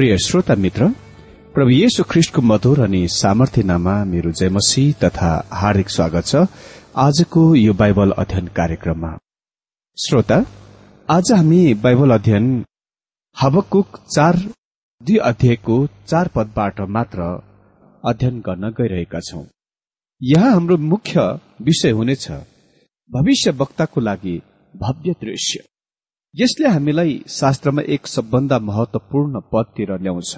प्रिय श्रोता मित्र प्रभु येशु ख्रिष्टको मधुर अनि सामर्थ्य नाममा मेरो जयमसी तथा हार्दिक स्वागत छ आजको यो बाइबल अध्ययन कार्यक्रममा। श्रोता आज हामी बाइबल अध्ययन हबकुक चार दुई अध्यायको चार पदबाट मात्र अध्ययन गर्न गइरहेका छौं। यहाँ हाम्रो मुख्य विषय हुनेछ भविष्य वक्ताको लागि भव्य दृश्य। यसले हामीलाई शास्त्रमा एक सबभन्दा महत्वपूर्ण पदतिर ल्याउँछ।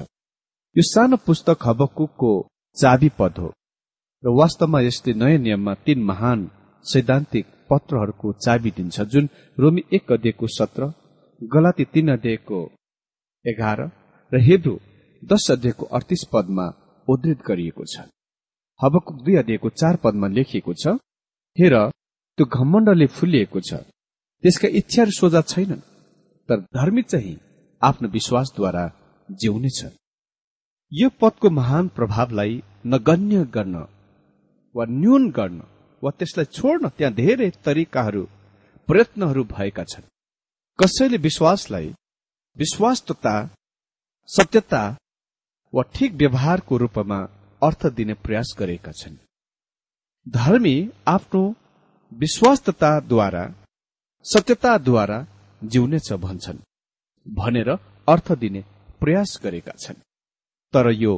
यो सानो पुस्तक हबकुकको चाबी पद हो र वास्तवमा यसले नयाँ नियममा तीन महान सैद्धान्तिक पत्रहरूको चाबी दिन्छ जुन रोमी एक अध्ययको सत्र गलाती तीन अध्यायको एघार र हेब्रू दश अध्यायको अडतिस पदमा उद्धृत गरिएको छ। हबकुक दुई अध्यायको चार पदमा लेखिएको छ हेर त्यो घमण्डले फुलिएको छ। त्यसका इच्छाहरू सोझा छैनन् तर धर्मी चाहिँ आफ्नो विश्वासद्वारा जिउनेछ यो पदको महान प्रभावलाई नगण्य गर्न वा न्यून गर्न वा त्यसलाई छोड्न त्यहाँ धेरै तरिकाहरू प्रयत्नहरू भएका छन्। कसैले विश्वासलाई विश्वास तथा सत्यता वा ठिक व्यवहारको रूपमा अर्थ दिने प्रयास गरेका छन्। धर्मी आफ्नो विश्वासताद्वारा सत्यताद्वारा जिउनेछ भन्छन् भनेर अर्थ दिने प्रयास गरेका छन्। तर यो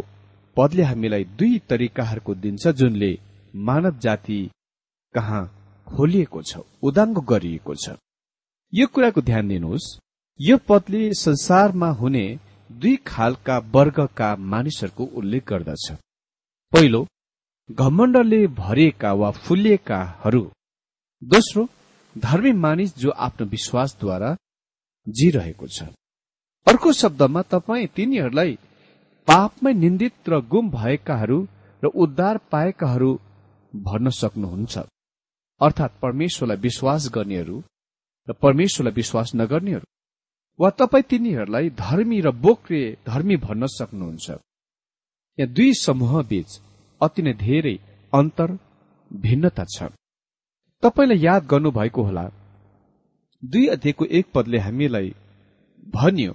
पदले हामीलाई दुई तरिकाहरूको दिन्छ जुनले मानव जाति कहाँ खोलिएको छ उदाङ्गो गरिएको छ। यो कुराको ध्यान दिनुहोस् यो पदले संसारमा हुने दुई खालका वर्गका मानिसहरूको उल्लेख गर्दछ। पहिलो घमण्डले भरिएका वा फुलिएकाहरू। दोस्रो धर्मी मानिस जो आफ्नो विश्वासद्वारा जिरहेको छ। अर्को शब्दमा तपाईँ तिनीहरूलाई पापमै निन्दित र गुम भएकाहरू र उद्धार पाएकाहरू भन्न सक्नुहुन्छ। अर्थात् परमेश्वरलाई विश्वास गर्नेहरू र परमेश्वरलाई विश्वास नगर्नेहरू। वा तपाईँ तिनीहरूलाई धर्मी र बोक्रे धर्मी भन्न सक्नुहुन्छ। यहाँ दुई समूह बीच अति नै धेरै अन्तर भिन्नता छ। तपाईँलाई याद गर्नुभएको होला। दुई अध्ययको एक पदले हामीलाई भन्यो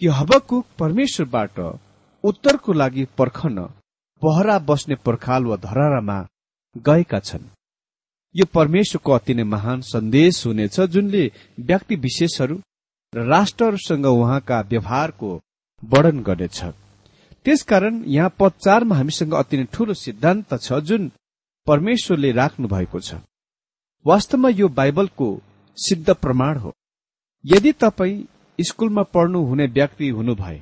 कि हबको परमेश्वरबाट उत्तरको लागि पर्खन पहरा बस्ने पर्खाल वा धरारामा गएका छन्। यो परमेश्वरको अति नै महान सन्देश हुनेछ जुनले व्यक्ति विशेषहरू र राष्ट्रहरूसँग उहाँका व्यवहारको वर्णन गर्नेछ। त्यसकारण यहाँ पद चारमा हामीसँग अति नै ठूलो सिद्धान्त छ जुन परमेश्वरले राख्नु भएको छ। वास्तवमा यो बाइबलको सिद्ध प्रमाण हो। यदि तपाईँ स्कूलमा पढ्नु हुने व्यक्ति हुनुभए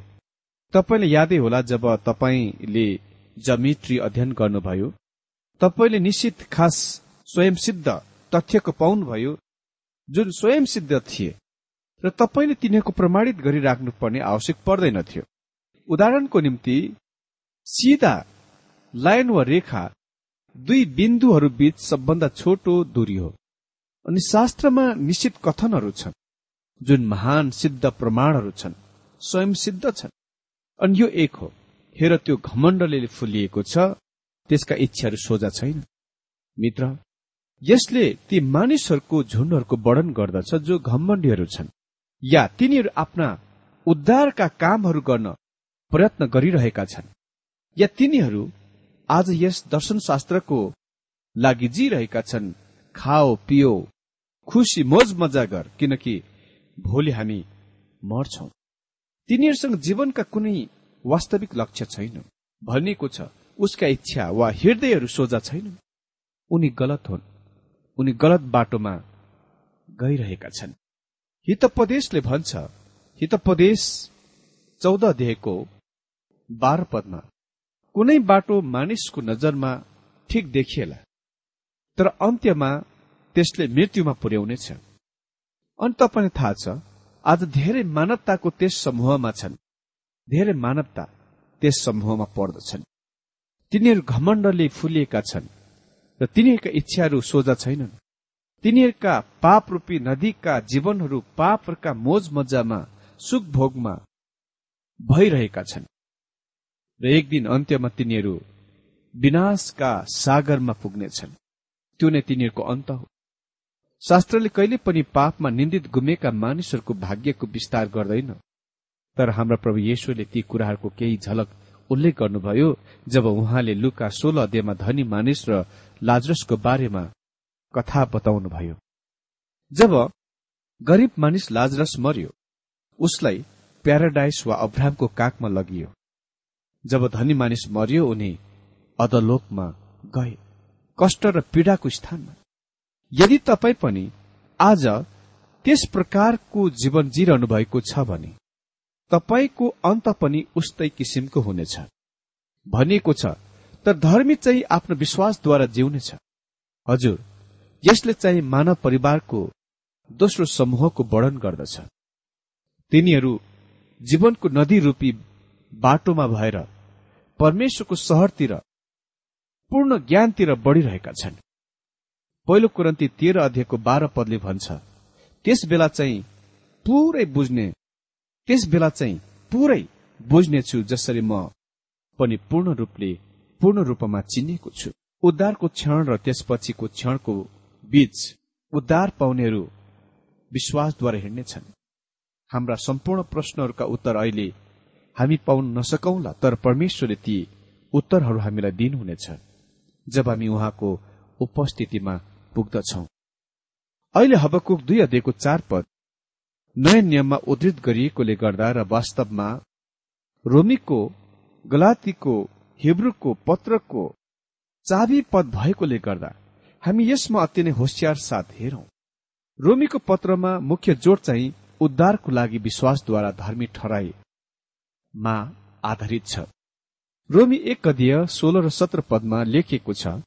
तपाईँले यादै होला जब तपाईँले जमिट्री अध्ययन गर्नुभयो तपाईँले निश्चित खास स्वयं सिद्ध तथ्यको पाउनुभयो जुन स्वयं सिद्ध थिए र तपाईँले तिनीहरूको प्रमाणित गरिराख्नु पर्ने आवश्यक पर्दैनथ्यो उदाहरणको निम्ति सिधा लाइन वा रेखा दुई बिन्दुहरू बीच सबभन्दा छोटो दूरी हो। अनि शास्त्रमा निश्चित कथनहरू छन् जुन महान सिद्ध प्रमाणहरू छन् स्वयं सिद्ध छन्। अनि यो एक हो। हेर त्यो घमण्डले फुलिएको छ त्यसका इच्छाहरू सोझा छैन। मित्र यसले ती मानिसहरूको झुन्डहरूको वर्णन गर्दछ जो घम्मण्डीहरू छन् या तिनीहरू आफ्ना उद्धारका कामहरू गर्न प्रयत्न गरिरहेका छन् या तिनीहरू आज यस दर्शनशास्त्रको लागि जिरहेका छन्। खाओ पियो खुसी मोज मजा गर किनकि भोलि हामी मर्छौ। तिनीहरूसँग जीवनका कुनै वास्तविक लक्ष्य छैन। भनिएको छ उसका इच्छा वा हृदयहरू सोझा छैन। उनी गलत हुन्। उनी गलत बाटोमा गइरहेका छन्। हितपदेशले भन्छ हितपदेश चौध अध्यायको बाह्र पदमा कुनै बाटो मानिसको नजरमा ठिक देखिएला तर अन्त्यमा त्यसले मृत्युमा पुर्याउनेछ अनि तपाईँलाई थाहा छ आज धेरै मानवताको त्यस समूहमा छन् धेरै मानवता त्यस समूहमा पर्दछन्। तिनीहरू घमण्डले फुलिएका छन् र तिनीहरूका इच्छाहरू सोझा छैनन्। तिनीहरूका पाप रूपी नदीका जीवनहरू पापहरूका मोज मजामा सुख भोगमा भइरहेका छन्। र एक दिन अन्त्यमा तिनीहरू विनाशका सागरमा पुग्नेछन्। त्यो नै तिनीहरूको अन्त हो। शास्त्रले कहिले पनि पापमा निन्दित गुमेका मानिसहरूको भाग्यको विस्तार गर्दैन। तर हाम्रा प्रभु येशुले ती कुराहरूको केही झलक उल्लेख गर्नुभयो जब उहाँले लुका सोह्र अध्ययमा धनी मानिस र लाजरसको बारेमा कथा बताउनुभयो। जब गरीब मानिस लाजरस मर्यो उसलाई प्याराडाइस वा अब्राहमको काखमा लगियो। जब धनी मानिस मरियो उनी अधलोकमा गए। कष्ट र पीडाको स्थानमा। यदि तपाईँ पनि आज त्यस प्रकारको जीवन जिरहनु भएको छ भने तपाईँको अन्त पनि उस्तै किसिमको हुनेछ। भनिएको छ तर धर्मी चाहिँ आफ्नो विश्वासद्वारा जिउनेछ। हजुर यसले चाहिँ मानव परिवारको दोस्रो समूहको वर्णन गर्दछ। तिनीहरू जीवनको नदी रूपी बाटोमा भएर परमेश्वरको सहरतिर पूर्ण ज्ञानतिर बढ़िरहेका छन्। पहिलो कुरन्ती तेह्र अध्ययको बाह्र पदले भन्छ त्यस बेला चाहिँ पुरै बुझ्ने त्यस बेला चाहिँ पुरै बुझ्नेछु जसरी म पनि पूर्ण रूपले पूर्ण रूपमा चिनिएको छु। उद्धारको क्षण र त्यसपछिको क्षणको बीच उद्धार पाउनेहरू विश्वासद्वारा हिँड्नेछन्। हाम्रा सम्पूर्ण प्रश्नहरूका उत्तर अहिले हामी पाउन नसकौंला तर परमेश्वरले ती उत्तरहरू हामीलाई दिनुहुनेछ जब हामी उहाँको उपस्थितिमा पुग्दछौ। अहिले हबकुक दुई अध्ययको चार पद नयाँ नियममा उद्धृत गरिएकोले गर्दा र वास्तवमा रोमीको गलातीको हिब्रूको पत्रको चाबी पद भएकोले गर्दा हामी यसमा अति नै होसियार साथ हेरौं। रोमीको पत्रमा मुख्य जोड चाहिँ उद्धारको लागि विश्वासद्वारा धर्मी ठहराईमा आधारित छ। रोमी एक कदीय सोह्र र सत्र पदमा लेखिएको छ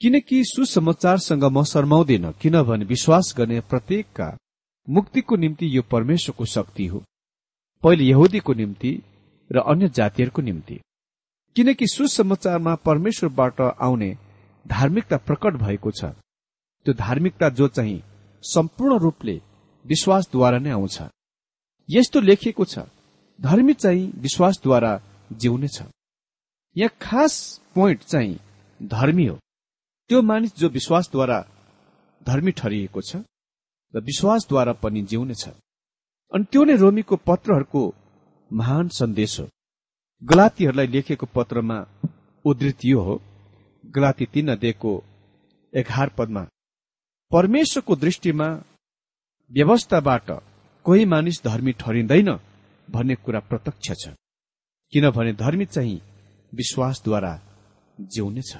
किनकि सुसमाचारसँग म शर्माउँदिन किनभने विश्वास गर्ने प्रत्येकका मुक्तिको निम्ति यो परमेश्वरको शक्ति हो। पहिले यहुदीको निम्ति र अन्य जातिहरूको निम्ति। किनकि सुसमाचारमा परमेश्वरबाट आउने धार्मिकता प्रकट भएको छ। त्यो धार्मिकता जो चाहिँ सम्पूर्ण रूपले विश्वासद्वारा नै आउँछ। यस्तो लेखिएको छ धर्मी चाहिँ विश्वासद्वारा जिउनेछ। यहाँ खास पोइन्ट चाहिँ धर्मी हो। त्यो मानिस जो विश्वासद्वारा धर्मी ठरिएको छ र विश्वासद्वारा पनि जिउनेछ। अनि त्यो नै रोमीको पत्रहरूको महान सन्देश हो। गलातीहरूलाई लेखेको पत्रमा उद्धृत यो हो गलाती तीन अध्ययको एघार पदमा परमेश्वरको दृष्टिमा व्यवस्थाबाट कोही मानिस धर्मी ठहरिँदैन भन्ने कुरा प्रत्यक्ष छ। किनभने धर्मी चाहिँ विश्वासद्वारा जिउनेछ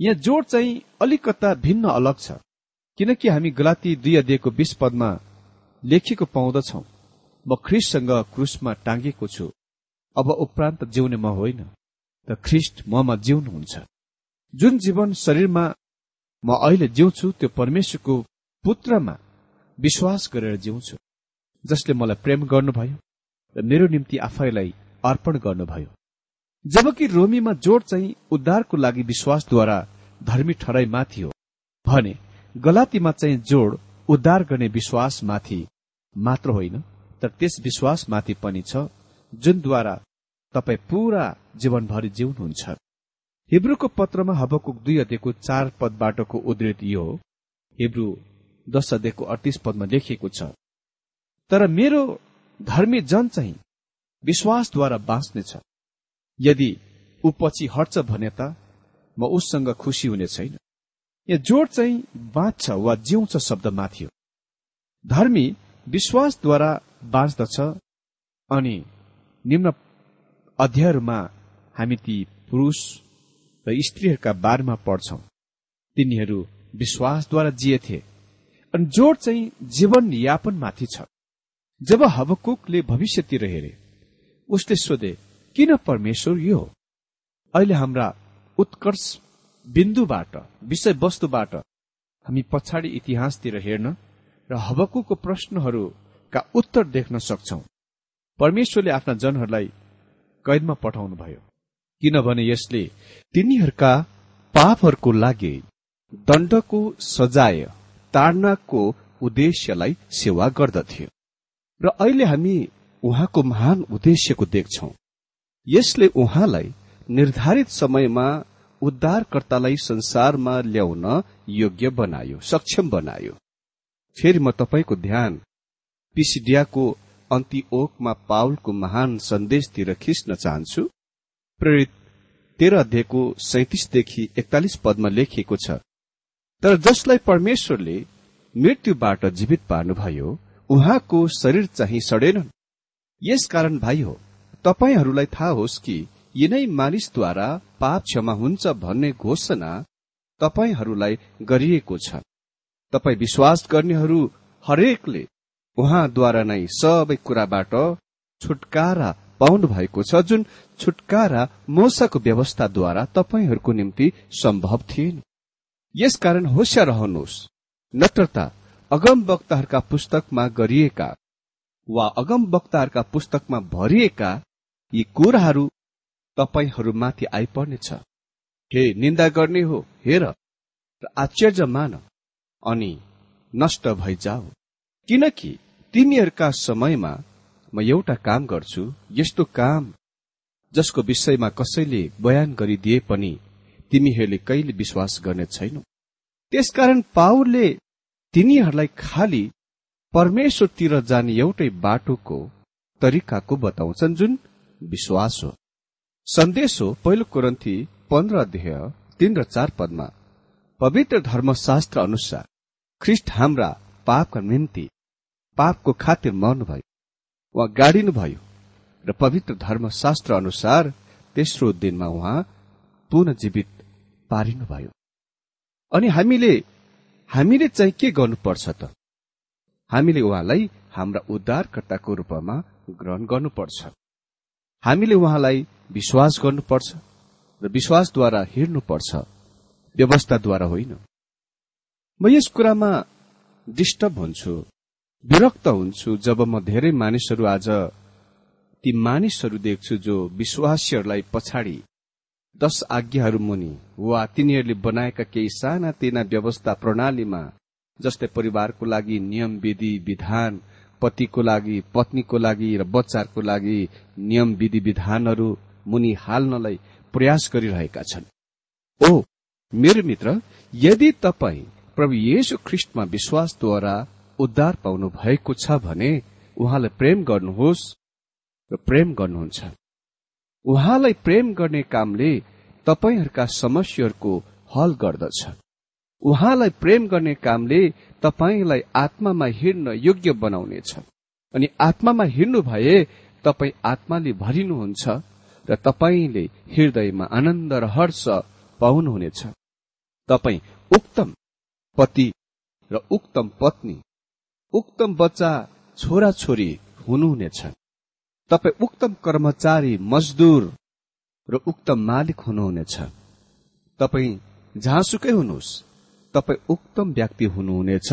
यहाँ जोड चाहिँ अलिकता भिन्न अलग छ। किनकि हामी गलाती दुई अध्ययको बीस पदमा लेखेको पाउँदछौ म ख्रिससँग क्रुसमा टाँगेको छु। अब उपरान्त जिउने म होइन त ख्रिस्ट ममा जिउनुहुन्छ। जुन जीवन शरीरमा म अहिले जिउँछु त्यो परमेश्वरको पुत्रमा विश्वास गरेर जिउँछु जसले मलाई प्रेम गर्नुभयो। मेरो निम्ति आफैलाई अर्पण गर्नुभयो। जबकि रोमीमा जोड चाहिँ उद्धारको लागि विश्वासद्वारा धर्मी ठराईमाथि हो भने गलातीमा चाहिँ जोड उद्धार गर्ने विश्वासमाथि मात्र होइन तर त्यस विश्वासमाथि पनि छ जुनद्वारा तपाईँ पूरा जीवनभरि जिउनुहुन्छ। हिब्रूको पत्रमा हबको दुई अध्ययको चार पदबाटको उद्धृत यो हिब्रू दश अध्ययको अडतिस पदमा लेखिएको छ। तर मेरो धर्मी जन चाहिँ विश्वासद्वारा बाँच्नेछ। यदि ऊ पछि हट्छ भने त म उससँग खुसी हुने छैन। यहाँ जोड चाहिँ बाँच्छ वा जिउँछ शब्दमाथि हो। धर्मी विश्वासद्वारा बाँच्दछ अनि निम्न अध्यायहरूमा हामी ती पुरुष र स्त्रीहरूका बारेमा पढ्छौं। तिनीहरू विश्वासद्वारा जिएथे अनि जोड चाहिँ जीवन यापनमाथि छ। जब हवकुकले भविष्यतिर हेरे उसले सोधे किन परमेश्वर यो अहिले हाम्रा उत्कर्ष बिन्दुबाट विषयवस्तुबाट हामी पछाडि इतिहासतिर हेर्न र हवकुको प्रश्नहरूका उत्तर देख्न सक्छौ। परमेश्वरले आफ्ना जनहरूलाई कैदमा पठाउनुभयो किनभने यसले तिनीहरूका पापहरूको लागि दण्डको सजाय ताड्नको उद्देश्यलाई सेवा गर्दथ्यो। र अहिले हामी उहाँको महान उद्देश्यको देख्छौ। यसले उहाँलाई निर्धारित समयमा उद्धारकर्तालाई संसारमा ल्याउन योग्य बनायो सक्षम बनायो। फेरि म तपाईँको ध्यान पिसिडियाको अन्तिओकमा पाउलको महान सन्देशतिर खिच्न चाहन्छु। प्रेरित तेह्र अध्यायको सैतिसदेखि एकतालिस पदमा लेखिएको छ तर जसलाई परमेश्वरले मृत्युबाट जीवित पार्नुभयो उहाँको शरीर चाहिँ सडेनन्। यस कारण भाइ हो तपाईँहरूलाई थाहा होस् कि यिनै मानिसद्वारा पाप क्षमा हुन्छ भन्ने घोषणा तपाईँहरूलाई गरिएको छ। तपाईँ विश्वास गर्नेहरू हरेकले उहाँद्वारा नै सबै कुराबाट छुटकारा पाउनु भएको छ जुन छुटकारा मोसाको व्यवस्थाद्वारा तपाईँहरूको निम्ति सम्भव थिएन। यसकारण होसियार रहनुहोस्। नत्रता अगम वक्ताहरूका पुस्तकमा गरिएका वा अगम वक्ताहरूका पुस्तकमा भरिएका यी कुराहरू तपाईँहरूमाथि आइपर्नेछ। हे निन्दा गर्ने हो हेर र आश्चर्य मान अनि नष्ट भइजाऊ किनकि तिमीहरूका समयमा म एउटा काम गर्छु यस्तो काम जसको विषयमा कसैले बयान गरिदिए पनि तिमीहरूले कहिले विश्वास गर्ने छैनौ। त्यसकारण पावलले तिनीहरूलाई खालि परमेश्वरतिर जाने एउटै बाटोको तरिकाको बताउँछन् जुन विश्वास हो। सन्देश हो पहिलो कुरन्थी पन्ध्र अध्यय तीन र चार पदमा। पवित्र धर्मशास्त्र अनुसार ख्रिस्ट हाम्रा पापका निम्ति पापको खातिर मर्नुभयो उहाँ गाडिनुभयो र पवित्र धर्मशास्त्र अनुसार तेस्रो दिनमा उहाँ पुनः जीवित पारिनुभयो। अनि हामीले हामीले चाहिँ के गर्नुपर्छ त? हामीले उहाँलाई हाम्रा उद्धारकर्ताको रूपमा ग्रहण गर्नुपर्छ। हामीले उहाँलाई विश्वास गर्नुपर्छ र विश्वासद्वारा हिँड्नुपर्छ। व्यवस्थाद्वारा होइन। म यस कुरामा डिस्टर्ब हुन्छु विरक्त हुन्छु जब म धेरै मानिसहरू आज ती मानिसहरू देख्छु जो विश्वासीहरूलाई पछाडि दश आज्ञाहरू मुनि वा तिनीहरूले बनाएका केही साना तिना व्यवस्था प्रणालीमा जस्तै परिवारको लागि नियम विधि विधान पतिको लागि पत्नीको लागि र बच्चाहरूको लागि नियम विधि विधानहरू मुनि हाल्नलाई प्रयास गरिरहेका छन्। ओ मेरो मित्र यदि तपाईँ प्रभु येशु ख्रिस्टमा विश्वासद्वारा उद्धार पाउनु भएको छ भने उहाँलाई प्रेम गर्नुहोस् र प्रेम गर्नुहुन्छ। उहाँलाई प्रेम गर्ने कामले तपाईँहरूका समस्याहरूको हल गर्दछ। उहाँलाई प्रेम गर्ने कामले तपाईँलाई आत्मामा हिँड्न योग्य बनाउनेछ। अनि आत्मामा हिँड्नु भए तपाईँ आत्माले भरिनुहुन्छ र तपाईँले हृदयमा आनन्द र हर्ष पाउनुहुनेछ। तपाईँ उक्तम पति र उक्तम पत्नी उक्तम बच्चा छोरा छोरी हुनुहुनेछ। तपाईँ उक्तम कर्मचारी मजदुर र उक्तम मालिक हुनुहुनेछ। तपाईँ जहाँसुकै हुनुहोस्। तपाईँ उक्तम व्यक्ति हुनुहुनेछ।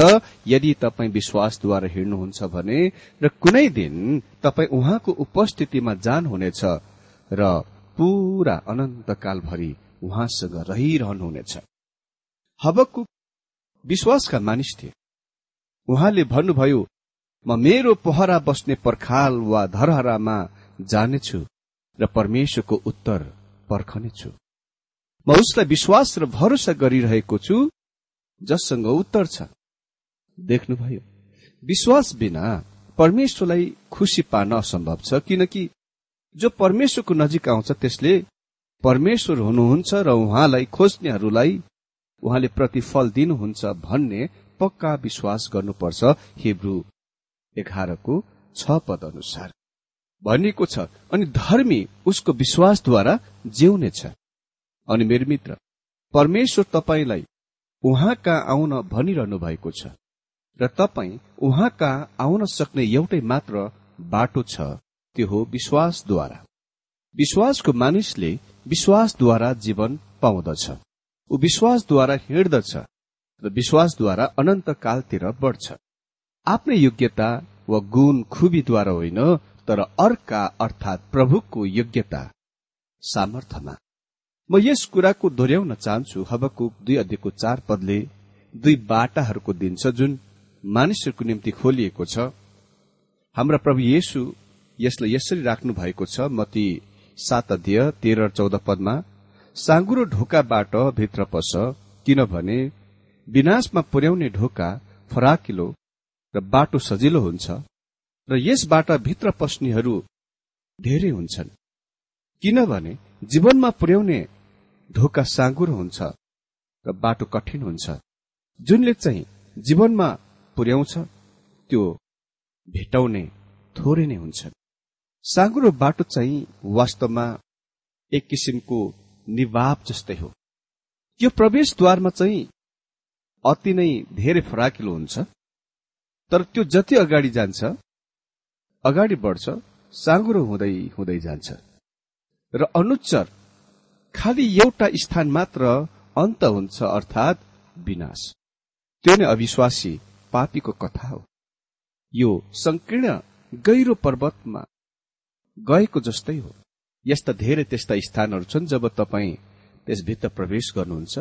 यदि तपाईँ विश्वासद्वारा हिँड्नुहुन्छ भने र कुनै दिन तपाईँ उहाँको उपस्थितिमा जानुहुनेछ र पूरा अनन्तकालभरि उहाँसँग रहिरहनुहुनेछ। हबकु विश्वासका मानिस थिए। उहाँले भन्नुभयो म मेरो पहरा बस्ने पर्खाल वा धरहरामा जानेछु र परमेश्वरको उत्तर पर्खनेछु। म उसलाई विश्वास र भरोसा गरिरहेको छु जससँग उत्तर छ। देख्नुभयो विश्वास बिना परमेश्वरलाई खुसी पार्न असम्भव छ किनकि जो परमेश्वरको नजिक आउँछ त्यसले परमेश्वर हुनुहुन्छ र उहाँलाई खोज्नेहरूलाई उहाँले प्रतिफल दिनुहुन्छ भन्ने पक्का विश्वास गर्नुपर्छ हिब्रू एघारको छ पद अनुसार भनिएको छ अनि धर्मी उसको विश्वासद्वारा जिउनेछ। अनि मेरो मित्र परमेश्वर तपाईँलाई उहाँ कहाँ आउन भनिरहनु भएको छ र तपाईँ उहाँ कहाँ आउन सक्ने एउटै मात्र बाटो छ त्यो हो विश्वासद्वारा। विश्वासको मानिसले विश्वासद्वारा जीवन पाउँदछ। ऊ विश्वासद्वारा हिँड्दछ र विश्वासद्वारा अनन्त कालतिर बढ़छ। आफ्नै योग्यता वा गुण खुबीद्वारा होइन तर अर्का अर्थात प्रभुको योग्यता सामर्थ्यमा। म यस कुराको दोहोऱ्याउन चाहन्छु हबको दुई अध्ययको चार पदले दुई बाटाहरूको दिन्छ जुन मानिसहरूको निम्ति खोलिएको छ। हाम्रा प्रभु येशु यसलाई यसरी राख्नु भएको छ मती सात अध्यय तेह्र चौध पदमा साँगुरो ढोकाबाट भित्र पस किनभने विनाशमा पुर्याउने ढोका फराकिलो र बाटो सजिलो हुन्छ र यसबाट भित्र पस्नेहरू धेरै हुन्छन्। किनभने जीवनमा पुर्याउने ढोका साँगुरो हुन्छ र बाटो कठिन हुन्छ। जुनले चाहिँ जीवनमा पुर्याउँछ त्यो भेटाउने थोरै नै हुन्छ साँगुरो बाटो चाहिँ वास्तवमा एक किसिमको निवाब जस्तै हो। यो प्रवेशद्वारमा चाहिँ अति नै धेरै फराकिलो हुन्छ। तर त्यो जति अगाडि जान्छ अगाडि बढ्छ साँगुरो हुँदै हुँदै जान्छ। र अनुच्चर खालि एउटा स्थान मात्र अन्त हुन्छ अर्थात् विनाश। त्यो नै अविश्वासी पापीको कथा हो। यो संकीर्ण गहिरो पर्वतमा गएको जस्तै हो। यस्ता धेरै त्यस्ता स्थानहरू छन् जब तपाईँ त्यसभित्र प्रवेश गर्नुहुन्छ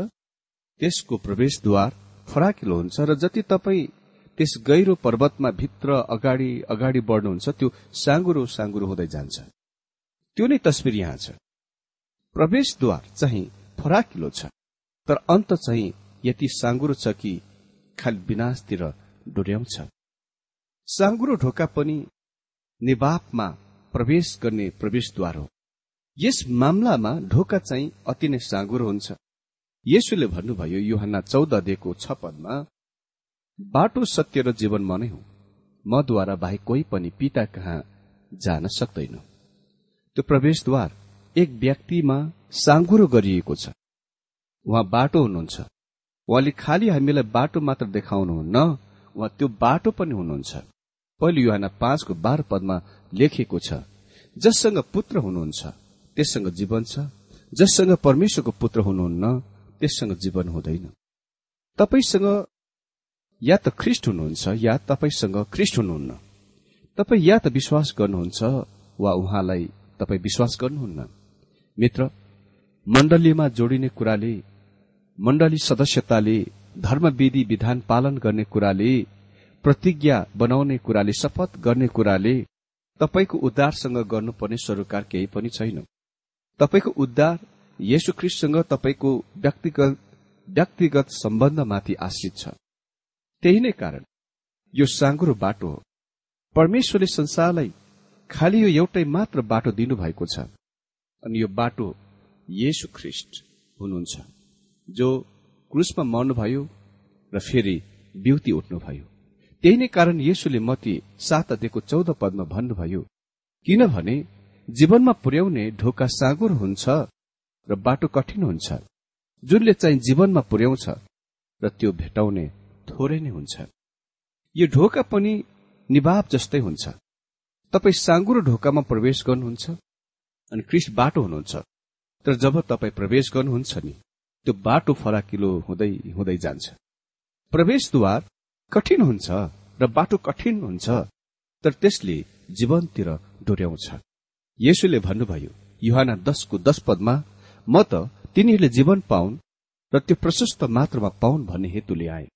त्यसको प्रवेशद्वार फराकिलो हुन्छ र जति तपाईँ त्यस गहिरो पर्वतमा भित्र अगाडि अगाडि बढ्नुहुन्छ त्यो साँगुरो साँगुरो हुँदै जान्छ। त्यो नै तस्विर यहाँ छ। प्रवेशद्वार चाहिँ फराकिलो छ। तर अन्त चाहिँ यति साँगुरो छ कि खालि विनाशतिर डोर्याउँछ। साँगुरो ढोका पनि निवापमा प्रवेश गर्ने प्रवेशद्वार हो। यस मामलामा ढोका चाहिँ अति नै साँगुरो हुन्छ। यसुले भन्नुभयो युहन्ना चौध दिएको छ पदमा बाटो सत्य र जीवन म नै हुँ। मद्वारा बाहेक कोही पनि पिता कहाँ जान सक्दैन। त्यो प्रवेशद्वार एक व्यक्तिमा साँगुरो गरिएको छ। उहाँ बाटो हुनुहुन्छ। उहाँले खालि हामीलाई बाटो मात्र देखाउनुहुन्न उहाँ त्यो बाटो पनि हुनुहुन्छ। पहिलो युहान पाँचको बाह्र पदमा लेखिएको छ जससँग पुत्र हुनुहुन्छ त्यससँग जीवन छ। जससँग परमेश्वरको पुत्र हुनुहुन्न त्यससँग जीवन हुँदैन। तपाईँसँग या त ख्रिस्ट हुनुहुन्छ या तपाईँसँग ख्रिस्ट हुनुहुन्न। तपाईँ या त विश्वास गर्नुहुन्छ वा उहाँलाई तपाईँ विश्वास गर्नुहुन्न। मित्र मण्डलीमा जोडिने कुराले मण्डली सदस्यताले धर्मविधि विधान पालन गर्ने कुराले प्रतिज्ञा बनाउने कुराले शपथ गर्ने कुराले तपाईँको उद्धारसँग गर्नुपर्ने सरोकार केही पनि छैन। तपाईँको उद्धार येशु ख्रिस्टसँग तपाईँको व्यक्तिगत व्यक्तिगत सम्बन्धमाथि आश्रित छ। त्यही नै कारण यो साँगुरो बाटो हो परमेश्वरले संसारलाई खालि यो एउटै मात्र बाटो दिनुभएको छ अनि यो बाटो येशु ख्रिस्ट हुनुहुन्छ जो क्रुसमा मर्नुभयो र फेरि ब्युटी उठ्नुभयो। त्यही नै कारण येशुले मती सात अध्ययको चौध पदमा भन्नुभयो किनभने जीवनमा पुर्याउने ढोका साँगुर हुन्छ र बाटो कठिन हुन्छ। जुनले चाहिँ जीवनमा पुर्याउँछ र त्यो भेटाउने थोरै नै हुन्छ यो ढोका पनि निभाव जस्तै हुन्छ। तपाईँ साँगुरो ढोकामा प्रवेश गर्नुहुन्छ अनि क्रिस्ट बाटो हुनुहुन्छ। तर जब तपाईँ प्रवेश गर्नुहुन्छ नि त्यो बाटो फराकिलो हुँदै हुँदै जान्छ। प्रवेशद्वार कठिन हुन्छ र बाटो कठिन हुन्छ तर त्यसले जीवनतिर डोर्याउँछ। येशुले भन्नुभयो युहाना दसको दश पदमा म त तिनीहरूले जीवन पाउन् र त्यो प्रशस्त मात्रामा पाउन् भन्ने हेतुले आए।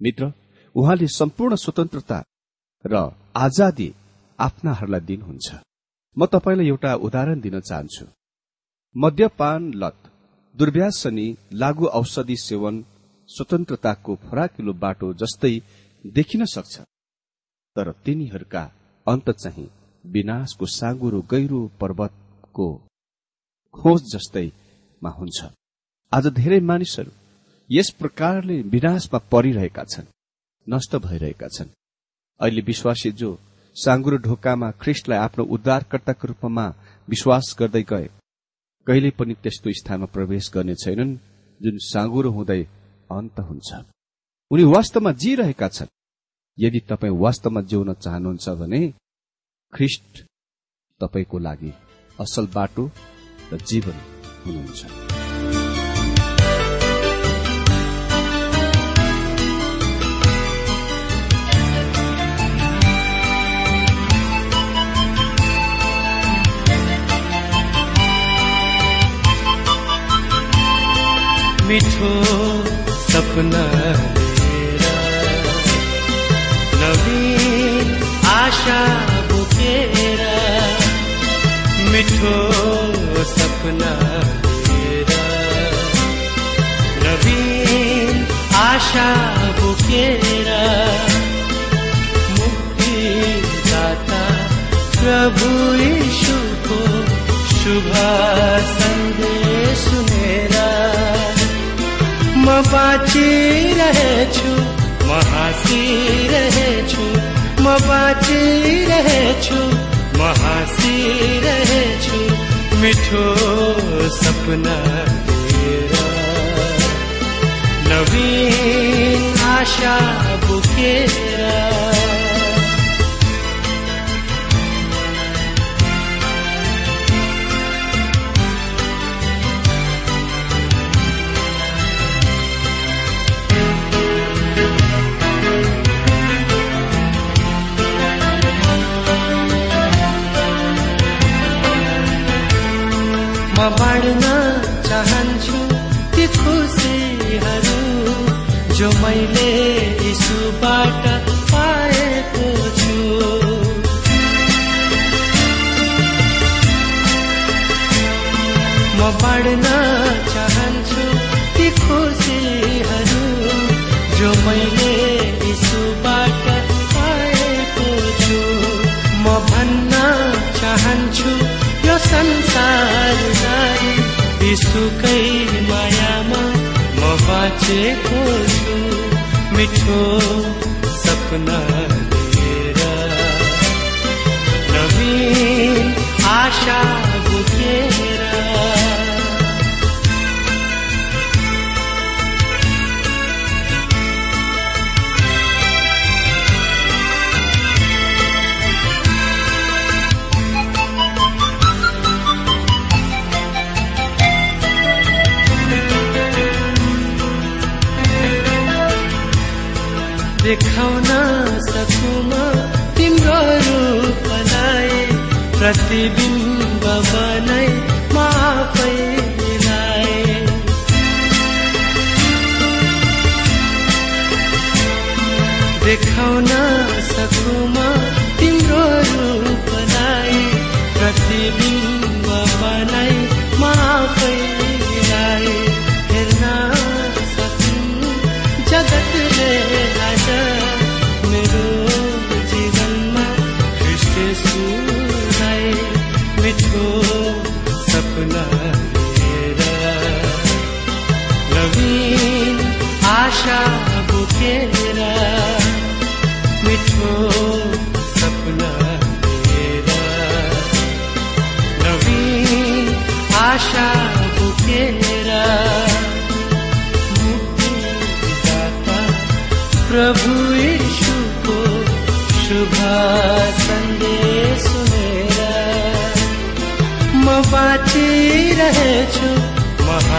मित्र उहाँले सम्पूर्ण स्वतन्त्रता र आजादी आफ्नाहरूलाई दिनुहुन्छ। म तपाईँलाई एउटा उदाहरण दिन चाहन्छु। मद्यपान लत दुर्व्यास अनि लागू औषधि सेवन स्वतन्त्रताको फराकिलो बाटो जस्तै देखिन सक्छ। तर तिनीहरूका अन्त चाहिँ विनाशको साँगुरो गहिरो पर्वतको खोज जस्तैमा हुन्छ। आज धेरै मानिसहरू यस प्रकारले विनाशमा परिरहेका छन् नष्ट भइरहेका छन्। अहिले विश्वासी जो साँगुरो ढोकामा ख्रिस्टलाई आफ्नो उद्धारकर्ताको रूपमा विश्वास गर्दै गए कहिले पनि त्यस्तो स्थानमा प्रवेश गर्ने छैनन् जुन साँगुरो हुँदै अन्त हुन्छ। उनी वास्तवमा जिरहेका छन्। यदि तपाईँ वास्तवमा जिउन चाहनुहुन्छ भने ख्रिस्ट तपाईँको लागि असल बाटो र जीवन हुनुहुन्छ। सपना आशा बुकेरा मुक्ति प्रभु यीशु को शुभ सन्देश सुनेरा म बाँचिरहेछु म हाँसिरहेछु म बाँचिरहेछु म हाँसिरहेछु मिठो सपना नवीन आशा बुकेरा। मैले यीशुबाट पाएको छु। म बाँड्न चाहन्छु ती खुसीहरू जो मैले यीशुबाट पाएको छु। म भन्न चाहन्छु यो संसारलाई विश्वकै मायामा म बाँचेको छु मिठो सपना लिएर नवीन आशा देखाउन सकुम तिम्रो रूपलाई प्रतिबिम्ब बनाई माफैलाई देखाउन सकुम तिम्रो रूपलाई प्रतिबिम्ब बनाई माफैलाई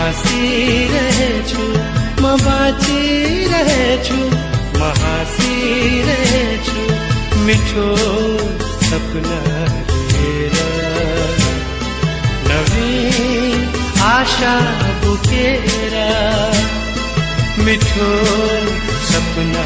हाँसिरहेछु म बाँचिरहेछु म हाँसिरहेछु मिठो सपना लिएर नवीन आशा बुकेर मिठो सपना